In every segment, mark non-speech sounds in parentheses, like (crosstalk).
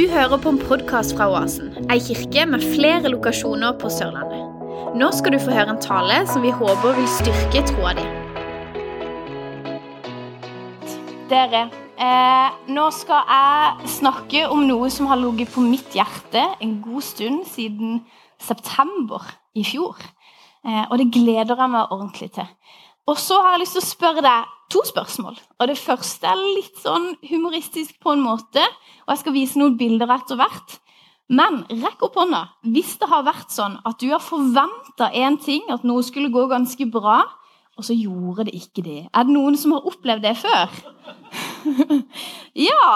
Du hører på en podkast fra Oasen, ei kirke med flere lokasjoner på Sørlandet. Nå skal du få høre en tale som vi håper vil styrke troa di. Dere, eh, nå skal jeg snakke om noe som har ligget på mitt hjerte en god stund siden september i fjor. Eh, og det gleder jeg meg ordentlig til. Og så har jeg lyst til å spørre deg to spørsmål. Og Det første er litt sånn humoristisk på en måte, og jeg skal vise noen bilder etter hvert. Men rekk opp hånda hvis det har vært sånn at du har forventa én ting, at noe skulle gå ganske bra, og så gjorde det ikke det. Er det noen som har opplevd det før? (laughs) ja.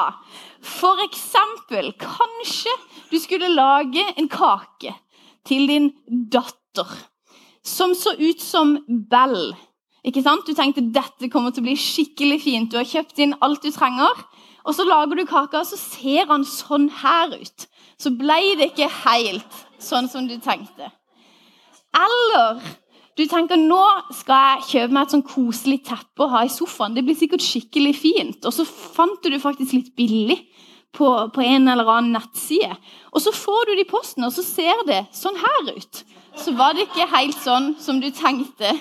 For eksempel, kanskje du skulle lage en kake til din datter som så ut som Bell ikke sant? Du tenkte dette kommer til å bli skikkelig fint. Du har kjøpt inn alt du trenger. Og så lager du kaka, og så ser han sånn her ut. Så ble det ikke helt sånn som du tenkte. Eller du tenker nå skal jeg kjøpe meg et sånn koselig teppe å ha i sofaen. Det blir sikkert skikkelig fint. Og så fant du det faktisk litt billig på, på en eller annen nettside. Og så får du det i posten, og så ser det sånn her ut. Så var det ikke helt sånn som du tenkte.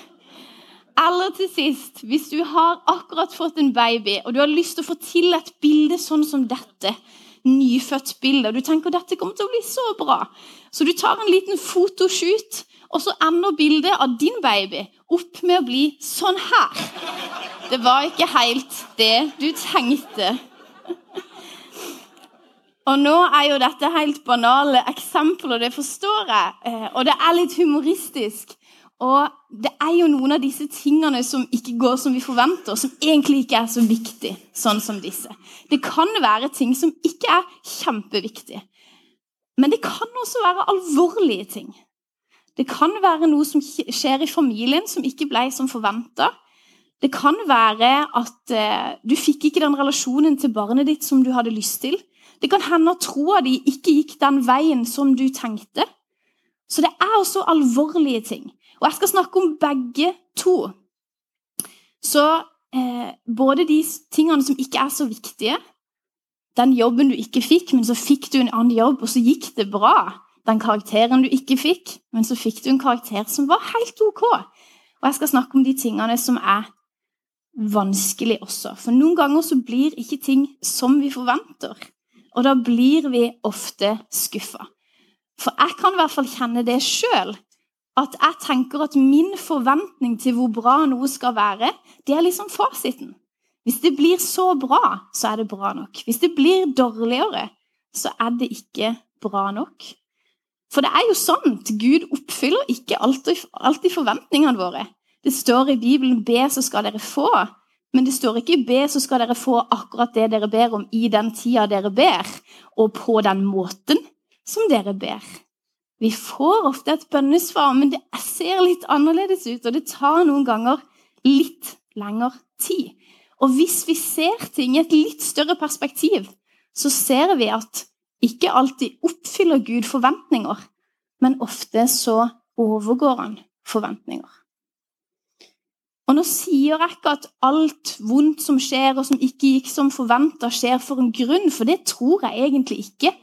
Eller til sist, hvis du har akkurat fått en baby, og du har lyst til å få til et bilde sånn som dette, nyfødt bilde, og du tenker dette kommer til å bli så bra, så du tar en liten fotoshoot, og så ender bildet av din baby opp med å bli sånn her. Det var ikke helt det du tenkte. Og nå er jo dette helt banale eksempler, det forstår jeg, eh, og det er litt humoristisk. Og det er jo noen av disse tingene som ikke går som vi forventer, som egentlig ikke er så viktig, sånn som disse. Det kan være ting som ikke er kjempeviktige. Men det kan også være alvorlige ting. Det kan være noe som skjer i familien som ikke ble som forventa. Det kan være at eh, du fikk ikke den relasjonen til barnet ditt som du hadde lyst til. Det kan hende at troa di ikke gikk den veien som du tenkte. Så det er også alvorlige ting. Og jeg skal snakke om begge to. Så eh, både de tingene som ikke er så viktige, den jobben du ikke fikk, men så fikk du en annen jobb, og så gikk det bra. Den karakteren du ikke fikk, men så fikk du en karakter som var helt ok. Og jeg skal snakke om de tingene som er vanskelig også. For noen ganger så blir ikke ting som vi forventer. Og da blir vi ofte skuffa. For jeg kan i hvert fall kjenne det sjøl at jeg tenker at min forventning til hvor bra noe skal være, det er liksom fasiten. Hvis det blir så bra, så er det bra nok. Hvis det blir dårligere, så er det ikke bra nok. For det er jo sant, Gud oppfyller ikke alltid, alltid forventningene våre. Det står i Bibelen 'be, så skal dere få', men det står ikke 'be, så skal dere få akkurat det dere ber om i den tida dere ber', og på den måten som dere ber. Vi får ofte et bønnesvar, men det ser litt annerledes ut, og det tar noen ganger litt lengre tid. Og hvis vi ser ting i et litt større perspektiv, så ser vi at ikke alltid oppfyller Gud forventninger, men ofte så overgår han forventninger. Og Nå sier jeg ikke at alt vondt som skjer, og som ikke gikk som forventa, skjer for en grunn, for det tror jeg egentlig ikke.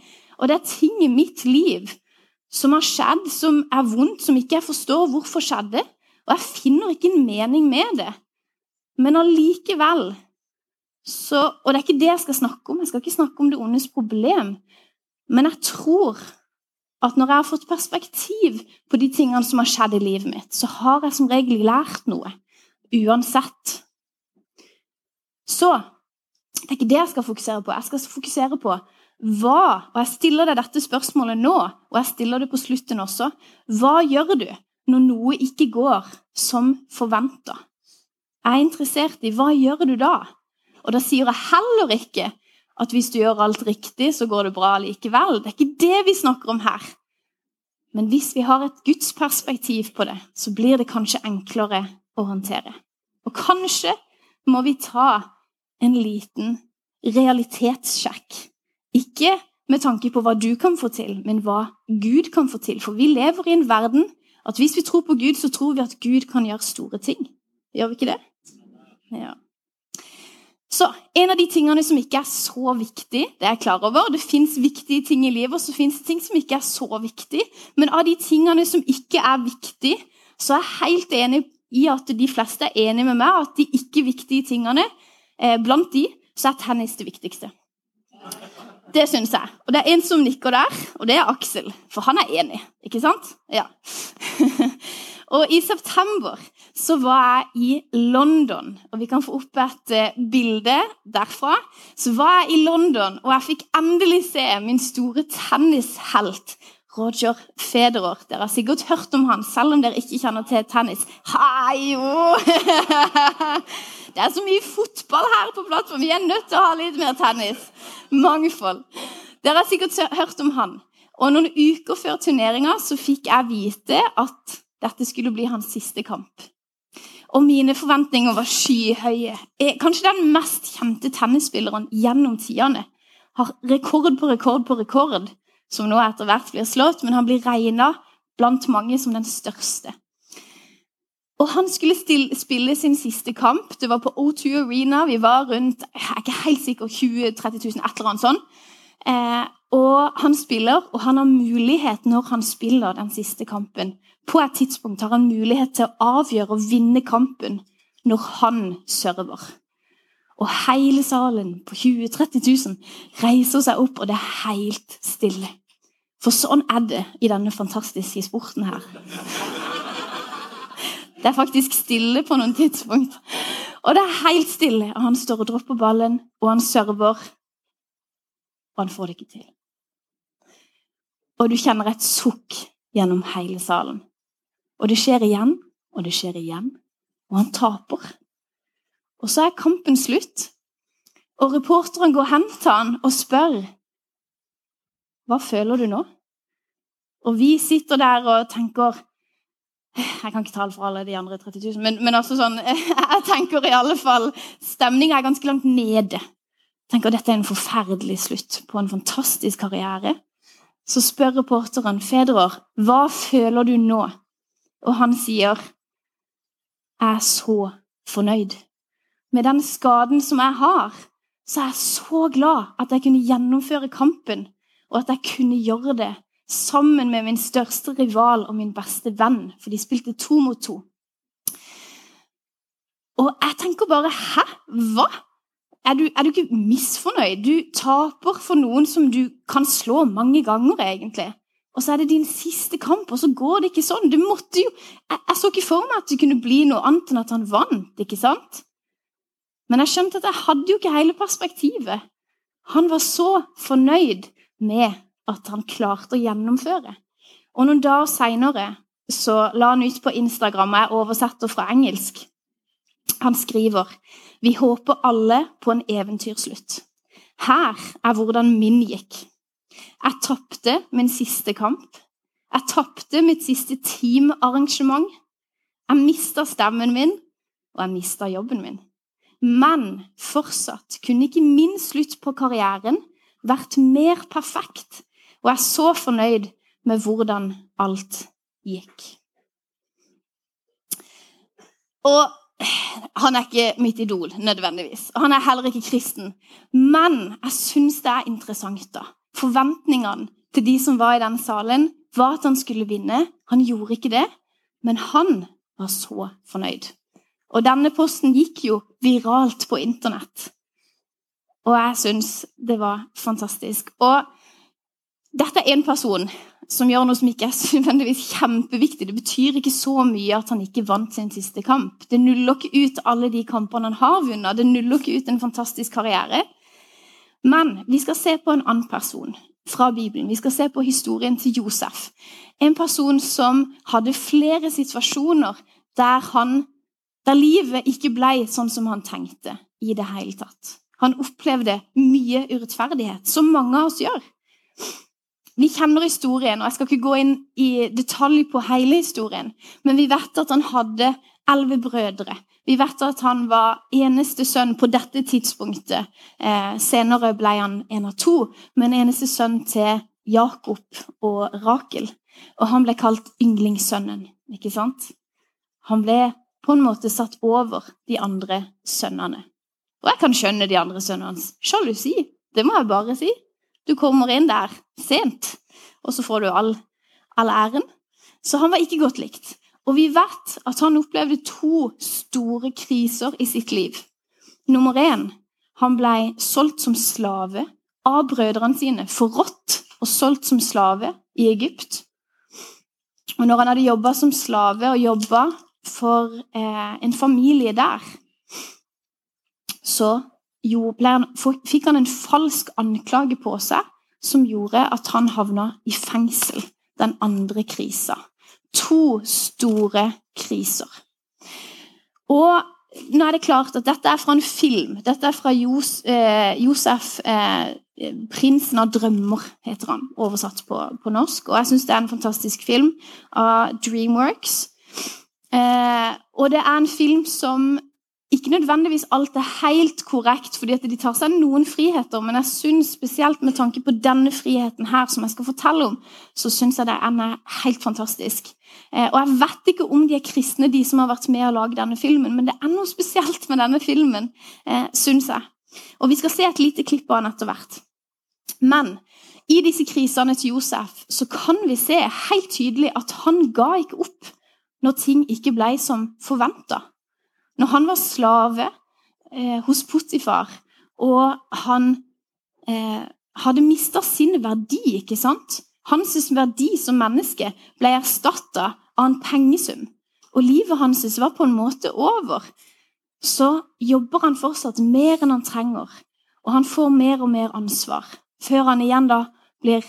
Og det er ting i mitt liv som har skjedd, som er vondt, som ikke jeg forstår hvorfor skjedde. Og jeg finner ikke en mening med det. Men allikevel så Og det er ikke det jeg skal snakke om. Jeg skal ikke snakke om det ondes problem. Men jeg tror at når jeg har fått perspektiv på de tingene som har skjedd i livet mitt, så har jeg som regel lært noe. Uansett. Så det er ikke det jeg skal fokusere på. Jeg skal fokusere på hva, og jeg stiller deg dette spørsmålet nå, og jeg stiller det på slutten også, hva gjør du når noe ikke går som forventa? Jeg er interessert i hva gjør du da? Og da sier jeg heller ikke at hvis du gjør alt riktig, så går det bra likevel. Det er ikke det vi snakker om her. Men hvis vi har et gudsperspektiv på det, så blir det kanskje enklere å håndtere. Og kanskje må vi ta en liten realitetssjekk ikke med tanke på hva du kan få til, men hva Gud kan få til. For vi lever i en verden at hvis vi tror på Gud, så tror vi at Gud kan gjøre store ting. Gjør vi ikke det? Ja. Så en av de tingene som ikke er så viktig, det er jeg klar over. Det fins viktige ting i livet, og så fins det ting som ikke er så viktig. Men av de tingene som ikke er viktig, så er jeg helt enig i at de fleste er enig med meg at de ikke viktige tingene, eh, blant de, så er tennis det viktigste. Det syns jeg. Og det er en som nikker der, og det er Aksel. For han er enig, ikke sant? Ja. (laughs) og i september så var jeg i London, og vi kan få opp et uh, bilde derfra. Så var jeg i London, og jeg fikk endelig se min store tennishelt Roger Federer. Dere har sikkert hørt om han, selv om dere ikke kjenner til tennis. Hei, jo! (laughs) Det er så mye fotball her på plattformen. Vi er nødt til å ha litt mer tennis. Mangfold. Dere har sikkert hørt om han. Og noen uker før turneringa så fikk jeg vite at dette skulle bli hans siste kamp. Og mine forventninger var skyhøye. Kanskje den mest kjente tennisspilleren gjennom tidene. Har rekord på rekord på rekord, som nå etter hvert blir slått, men han blir regna blant mange som den største. Og Han skulle spille sin siste kamp. Det var på O2 Arena. Vi var rundt jeg er ikke helt sikker, 20 30 000, et eller annet sånt. Eh, og han spiller, og han har mulighet når han spiller den siste kampen. På et tidspunkt har han mulighet til å avgjøre og vinne kampen når han server. Og hele salen på 20 30 000 reiser seg opp, og det er helt stille. For sånn er det i denne fantastiske sporten her. Det er faktisk stille på noen tidspunkt. Og det er helt stille. Og han står og dropper ballen, og han server. Og han får det ikke til. Og du kjenner et sukk gjennom hele salen. Og det skjer igjen, og det skjer igjen. Og han taper. Og så er kampen slutt. Og reporteren går hen til han og spør Hva føler du nå? Og vi sitter der og tenker jeg kan ikke tale for alle de andre 30 000, men, men altså sånn, (laughs) jeg tenker i alle fall Stemninga er ganske langt nede. Jeg tenker Dette er en forferdelig slutt på en fantastisk karriere. Så spør reporteren Federer hva føler du nå, og han sier jeg er så fornøyd. Med den skaden som jeg har, så er jeg så glad at jeg kunne gjennomføre kampen, og at jeg kunne gjøre det sammen med min største rival og min beste venn, for de spilte to mot to. Og jeg tenker bare Hæ? Hva? Er du, er du, ikke misfornøyd? Du taper for noen som du kan slå mange ganger, egentlig. Og så er det din siste kamp, og så går det ikke sånn. Du måtte jo, jeg, jeg så ikke for meg at det kunne bli noe annet enn at han vant. ikke sant? Men jeg skjønte at jeg hadde jo ikke hele perspektivet. Han var så fornøyd med at han klarte å gjennomføre. Og Noen dager seinere la han ut på Instagram, jeg oversetter fra engelsk. Han skriver Vi håper alle på en eventyrslutt. Her er hvordan min gikk. Jeg tapte min siste kamp. Jeg tapte mitt siste teamarrangement. Jeg mista stemmen min, og jeg mista jobben min. Men fortsatt kunne ikke min slutt på karrieren vært mer perfekt og jeg er så fornøyd med hvordan alt gikk. Og han er ikke mitt idol nødvendigvis. Han er heller ikke kristen. Men jeg syns det er interessant. da. Forventningene til de som var i den salen, var at han skulle vinne. Han gjorde ikke det, men han var så fornøyd. Og denne posten gikk jo viralt på internett. Og jeg syns det var fantastisk. Og dette er en person som gjør noe som ikke er (laughs) nødvendigvis kjempeviktig. Det betyr ikke så mye at han ikke vant sin siste kamp. Det nuller ikke ut alle de kampene han har vunnet. Det nuller ikke ut en fantastisk karriere. Men vi skal se på en annen person fra Bibelen. Vi skal se på historien til Josef. En person som hadde flere situasjoner der, han, der livet ikke ble sånn som han tenkte i det hele tatt. Han opplevde mye urettferdighet, som mange av oss gjør. Vi kjenner historien, og jeg skal ikke gå inn i detalj på hele historien, men vi vet at han hadde elleve brødre. Vi vet at han var eneste sønn på dette tidspunktet. Eh, senere ble han en av to, men eneste sønn til Jakob og Rakel. Og han ble kalt ynglingssønnen, ikke sant? Han ble på en måte satt over de andre sønnene. Og jeg kan skjønne de andre sønnene hans. Sjalusi. Det må jeg bare si. Du kommer inn der sent, og så får du all, all æren. Så han var ikke godt likt. Og vi vet at han opplevde to store kriser i sitt liv. Nummer én han ble solgt som slave av brødrene sine, forrådt og solgt som slave i Egypt. Og når han hadde jobba som slave og jobba for eh, en familie der, så fikk han en falsk anklage på seg som gjorde at han havna i fengsel. Den andre krisa. To store kriser. Og nå er det klart at dette er fra en film. Dette er fra Jos, eh, Josef eh, 'Prinsen av drømmer', heter han, oversatt på, på norsk. Og jeg syns det er en fantastisk film av Dreamworks. Eh, og det er en film som ikke nødvendigvis alt er helt korrekt, fordi at de tar seg noen friheter, men jeg synes spesielt med tanke på denne friheten her, som jeg skal fortelle om, så syns jeg det er helt fantastisk. Eh, og jeg vet ikke om de er kristne, de som har vært med å lage denne filmen, men det er noe spesielt med denne filmen, eh, syns jeg. Og vi skal se et lite klipp av den etter hvert. Men i disse krisene til Josef så kan vi se helt tydelig at han ga ikke opp når ting ikke ble som forventa. Når han var slave eh, hos Potifar, og han eh, hadde mista sin verdi, ikke sant? Hans verdi som menneske ble erstatta av en pengesum, og livet hans var på en måte over, så jobber han fortsatt mer enn han trenger, og han får mer og mer ansvar, før han igjen da blir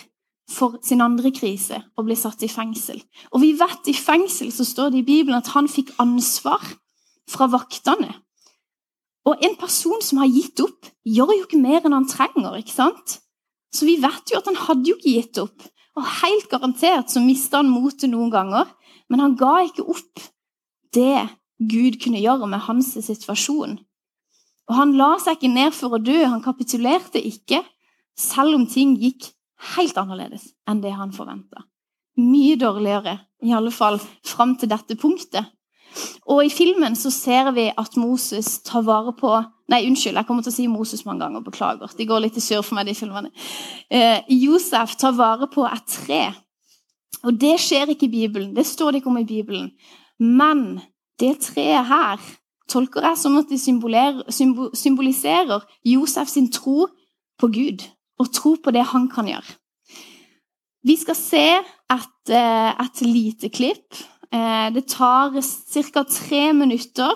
for sin andre krise og ble satt i fengsel. Og vi vet i fengsel så står det i Bibelen at han fikk ansvar fra vaktene. Og en person som har gitt opp, gjør jo ikke mer enn han trenger. ikke sant? Så vi vet jo at han hadde jo ikke gitt opp. Og helt garantert så mista han motet noen ganger, men han ga ikke opp det Gud kunne gjøre med hans situasjon. Og han la seg ikke ned for å dø, han kapitulerte ikke, selv om ting gikk helt annerledes enn det han forventa. Mye dårligere, i alle fall fram til dette punktet. Og i filmen så ser vi at Moses tar vare på Nei, unnskyld, jeg kommer til å si Moses mange ganger. Beklager. De går litt i surr for meg, de filmene. Eh, Josef tar vare på et tre. Og det skjer ikke i Bibelen. Det står det ikke om i Bibelen. Men det treet her tolker jeg som at det symboliserer Josef sin tro på Gud. Og tro på det han kan gjøre. Vi skal se et, eh, et lite klipp Eh, det tar ca. tre minutter.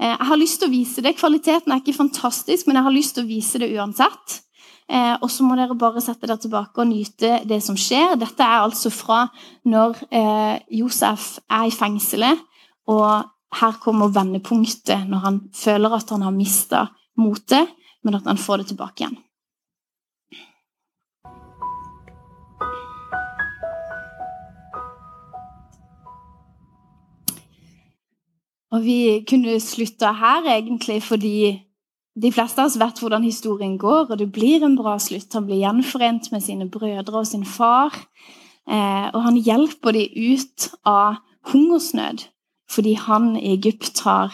Eh, jeg har lyst til å vise det. Kvaliteten er ikke fantastisk, men jeg har lyst til å vise det uansett. Eh, og så må dere bare sette dere tilbake og nyte det som skjer. Dette er altså fra når Josef er i fengselet, og her kommer vendepunktet når han føler at han har mista motet, men at han får det tilbake igjen. Og vi kunne slutta her, egentlig, fordi de fleste av oss vet hvordan historien går, og det blir en bra slutt. Han blir gjenforent med sine brødre og sin far, eh, og han hjelper dem ut av hungersnød fordi han i Egypt har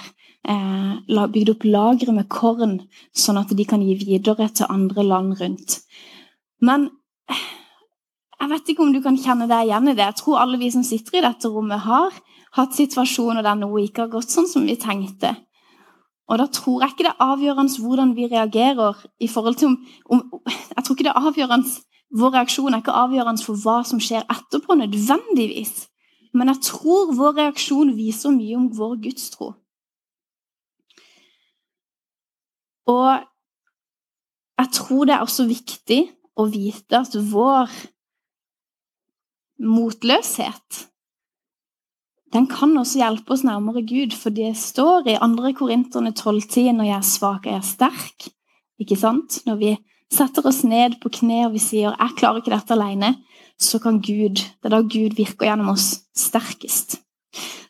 eh, bygd opp lagre med korn, sånn at de kan gi videre til andre land rundt. Men jeg vet ikke om du kan kjenne deg igjen i det. Jeg tror alle vi som sitter i dette rommet, har hatt situasjoner der noe ikke har gått sånn som vi tenkte. Og da tror jeg ikke det er avgjørende hvordan vi reagerer i forhold til om, om Jeg tror ikke det er avgjørende Vår reaksjon er ikke avgjørende for hva som skjer etterpå, nødvendigvis. Men jeg tror vår reaksjon viser mye om vår gudstro. Og jeg tror det er også viktig å vite at vår motløshet den kan også hjelpe oss nærmere Gud, for det står i 2. Korinterne 12,10 når jeg er svak, er jeg sterk. Ikke sant? Når vi setter oss ned på kne og vi sier 'jeg klarer ikke dette alene', så kan Gud, det er da Gud virker gjennom oss sterkest.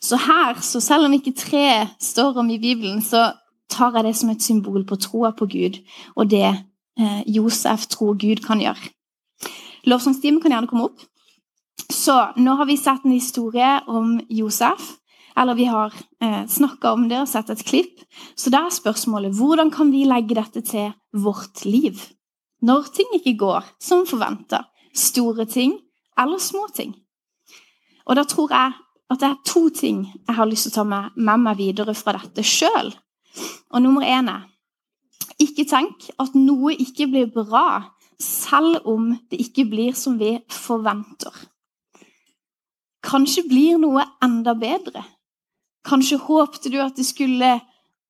Så her, så selv om ikke tre står om i Bibelen, så tar jeg det som et symbol på troa på Gud og det eh, Josef tror Gud kan gjøre. Lovsangstimen kan gjerne komme opp. Så nå har vi sett en historie om Josef. Eller vi har eh, snakka om det og sett et klipp. Så da er spørsmålet hvordan kan vi legge dette til vårt liv? Når ting ikke går som forventa. Store ting eller små ting. Og da tror jeg at det er to ting jeg har lyst til å ta med, med meg videre fra dette sjøl. Og nummer én er ikke tenk at noe ikke blir bra selv om det ikke blir som vi forventer. Kanskje blir noe enda bedre. Kanskje håpte du at det skulle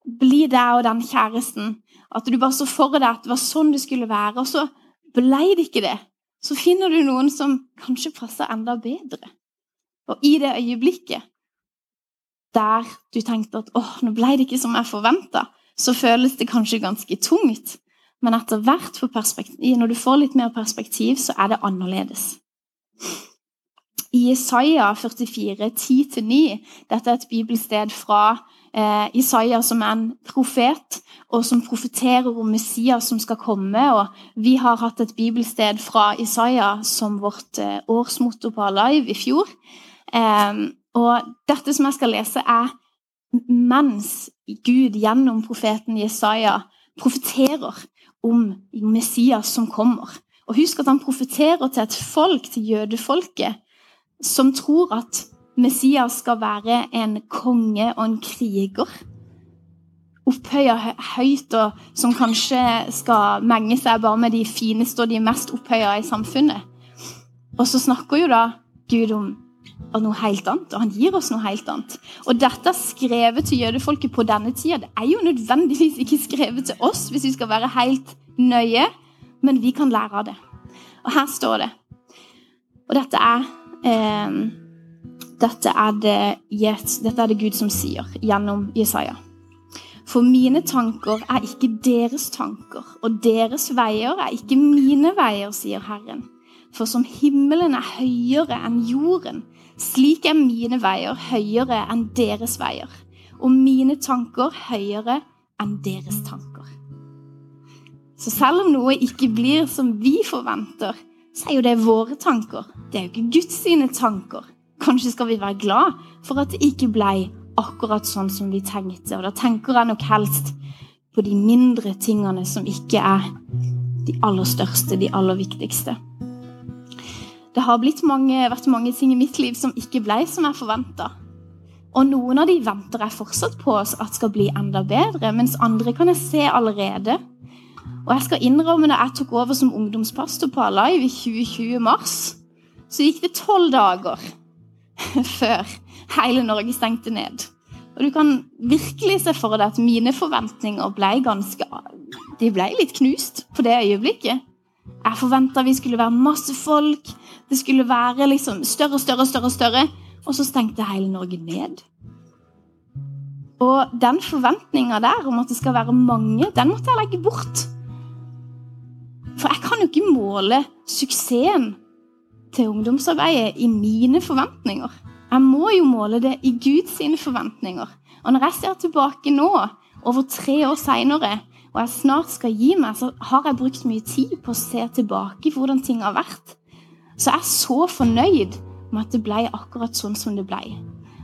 bli deg og den kjæresten. At du bare så for deg at det var sånn det skulle være, og så blei det ikke det. Så finner du noen som kanskje passer enda bedre. Og i det øyeblikket der du tenkte at åh, nå blei det ikke som jeg forventa, så føles det kanskje ganske tungt. Men etter hvert, når du får litt mer perspektiv, så er det annerledes. I Isaiah 44, 10-9 Dette er et bibelsted fra eh, Isaiah, som er en profet, og som profeterer om Messias som skal komme. og Vi har hatt et bibelsted fra Isaiah som vårt eh, årsmotto på Alive i fjor. Eh, og dette som jeg skal lese, er mens Gud gjennom profeten Jesaja profeterer om Messias som kommer. Og Husk at han profeterer til et folk, til jødefolket, som tror at Messias skal være en konge og en kriger. Opphøya høyt, og som kanskje skal menge seg bare med de fineste og de mest opphøya i samfunnet. Og så snakker jo da Gud om noe helt annet, og han gir oss noe helt annet. Og dette er skrevet til jødefolket på denne tida. Det er jo nødvendigvis ikke skrevet til oss, hvis vi skal være helt nøye, men vi kan lære av det. Og her står det. Og dette er eh, dette, er det, dette er det Gud som sier gjennom Jesaja. For mine tanker er ikke deres tanker, og deres veier er ikke mine veier, sier Herren. For som himmelen er høyere enn jorden, slik er mine veier høyere enn deres veier, og mine tanker høyere enn deres tanker. Så selv om noe ikke blir som vi forventer, så er jo det våre tanker. Det er jo ikke Guds sine tanker. Kanskje skal vi være glad for at det ikke ble akkurat sånn som vi tenkte. Og da tenker jeg nok helst på de mindre tingene som ikke er de aller største, de aller viktigste. Det har mange, vært mange ting i mitt liv som ikke ble som jeg forventa. Og noen av de venter jeg fortsatt på at skal bli enda bedre, mens andre kan jeg se allerede og jeg skal innrømme når jeg tok over som ungdomspastor på Alive i 2020 mars, så gikk det tolv dager (laughs) før hele Norge stengte ned. Og du kan virkelig se for deg at mine forventninger ble ganske De ble litt knust på det øyeblikket. Jeg forventa vi skulle være masse folk, det skulle være liksom større, større, større, større. Og så stengte hele Norge ned. Og den forventninga der om at det skal være mange, den måtte jeg legge bort. For jeg kan jo ikke måle suksessen til ungdomsarbeidet i mine forventninger. Jeg må jo måle det i Guds forventninger. Og når jeg ser tilbake nå, over tre år seinere, og jeg snart skal gi meg, så har jeg brukt mye tid på å se tilbake hvordan ting har vært. Så jeg er så fornøyd med at det ble akkurat sånn som det ble.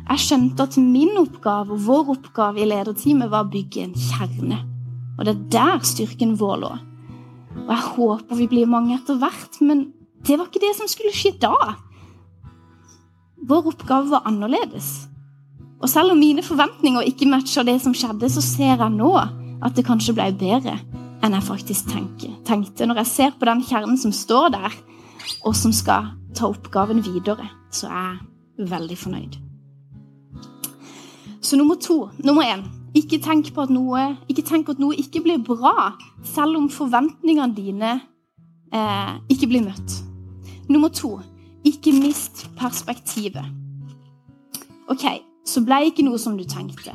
Jeg skjønte at min oppgave og vår oppgave i lederteamet var å bygge en kjerne. Og det er der styrken vår lå. Og jeg håper vi blir mange etter hvert, men det var ikke det som skulle skje da. Vår oppgave var annerledes. Og selv om mine forventninger ikke matcher det som skjedde, så ser jeg nå at det kanskje ble bedre enn jeg faktisk tenkte. Når jeg ser på den kjernen som står der, og som skal ta oppgaven videre, så er jeg veldig fornøyd. Så nummer to. Nummer én. Ikke tenk på at noe ikke, tenk at noe ikke blir bra, selv om forventningene dine eh, ikke blir møtt. Nummer to ikke mist perspektivet. OK, så ble ikke noe som du tenkte.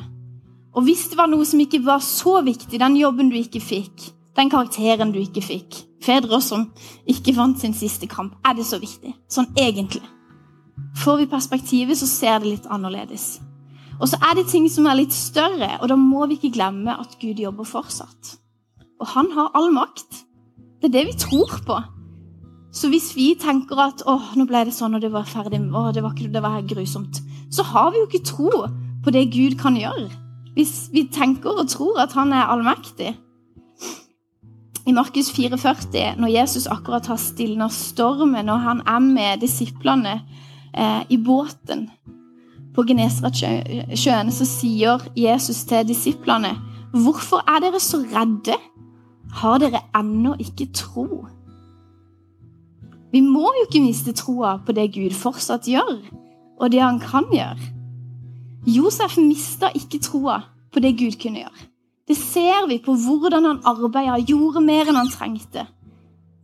Og hvis det var noe som ikke var så viktig, den jobben du ikke fikk, den karakteren du ikke fikk, fedre som ikke vant sin siste kamp, er det så viktig? Sånn egentlig. Får vi perspektivet, så ser det litt annerledes. Og så er det ting som er litt større, og da må vi ikke glemme at Gud jobber fortsatt. Og han har all makt. Det er det vi tror på. Så hvis vi tenker at å, nå ble det sånn, og det var ferdig, å, det var, det var grusomt, så har vi jo ikke tro på det Gud kan gjøre. Hvis vi tenker og tror at han er allmektig. I Markus 44, når Jesus akkurat har stilna stormen, og han er med disiplene eh, i båten på Genesaretsjøen, så sier Jesus til disiplene Hvorfor er dere så redde? Har dere ennå ikke tro? Vi må jo ikke miste troa på det Gud fortsatt gjør, og det han kan gjøre. Josef mista ikke troa på det Gud kunne gjøre. Det ser vi på hvordan han arbeida, gjorde mer enn han trengte.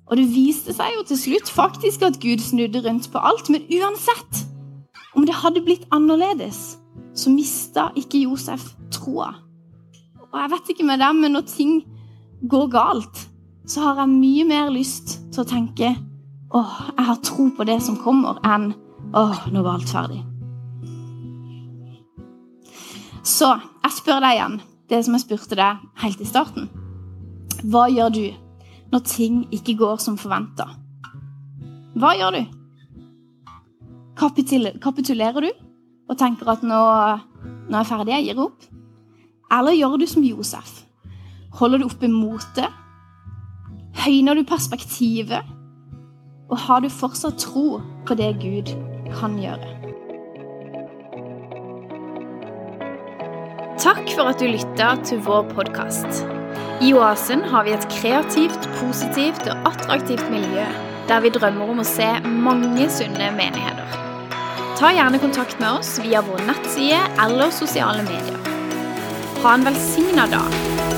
Og det viste seg jo til slutt faktisk at Gud snudde rundt på alt. Men uansett det hadde blitt annerledes, så mista ikke Josef troa. Og jeg vet ikke med dem, men når ting går galt, så har jeg mye mer lyst til å tenke åh, jeg har tro på det som kommer, enn åh, nå var alt ferdig. Så jeg spør deg igjen det som jeg spurte deg helt i starten. Hva gjør du når ting ikke går som forventa? Hva gjør du? Kapitulerer du og tenker at nå, nå er jeg ferdig, jeg gir opp? Eller gjør du som Josef? Holder du oppe motet? Høyner du perspektivet? Og har du fortsatt tro på det Gud kan gjøre? Takk for at du lytta til vår podkast. I Oasen har vi et kreativt, positivt og attraktivt miljø der vi drømmer om å se mange sunne menigheter. Ta gjerne kontakt med oss via vår nettside eller sosiale medier. Ha en velsigna dag.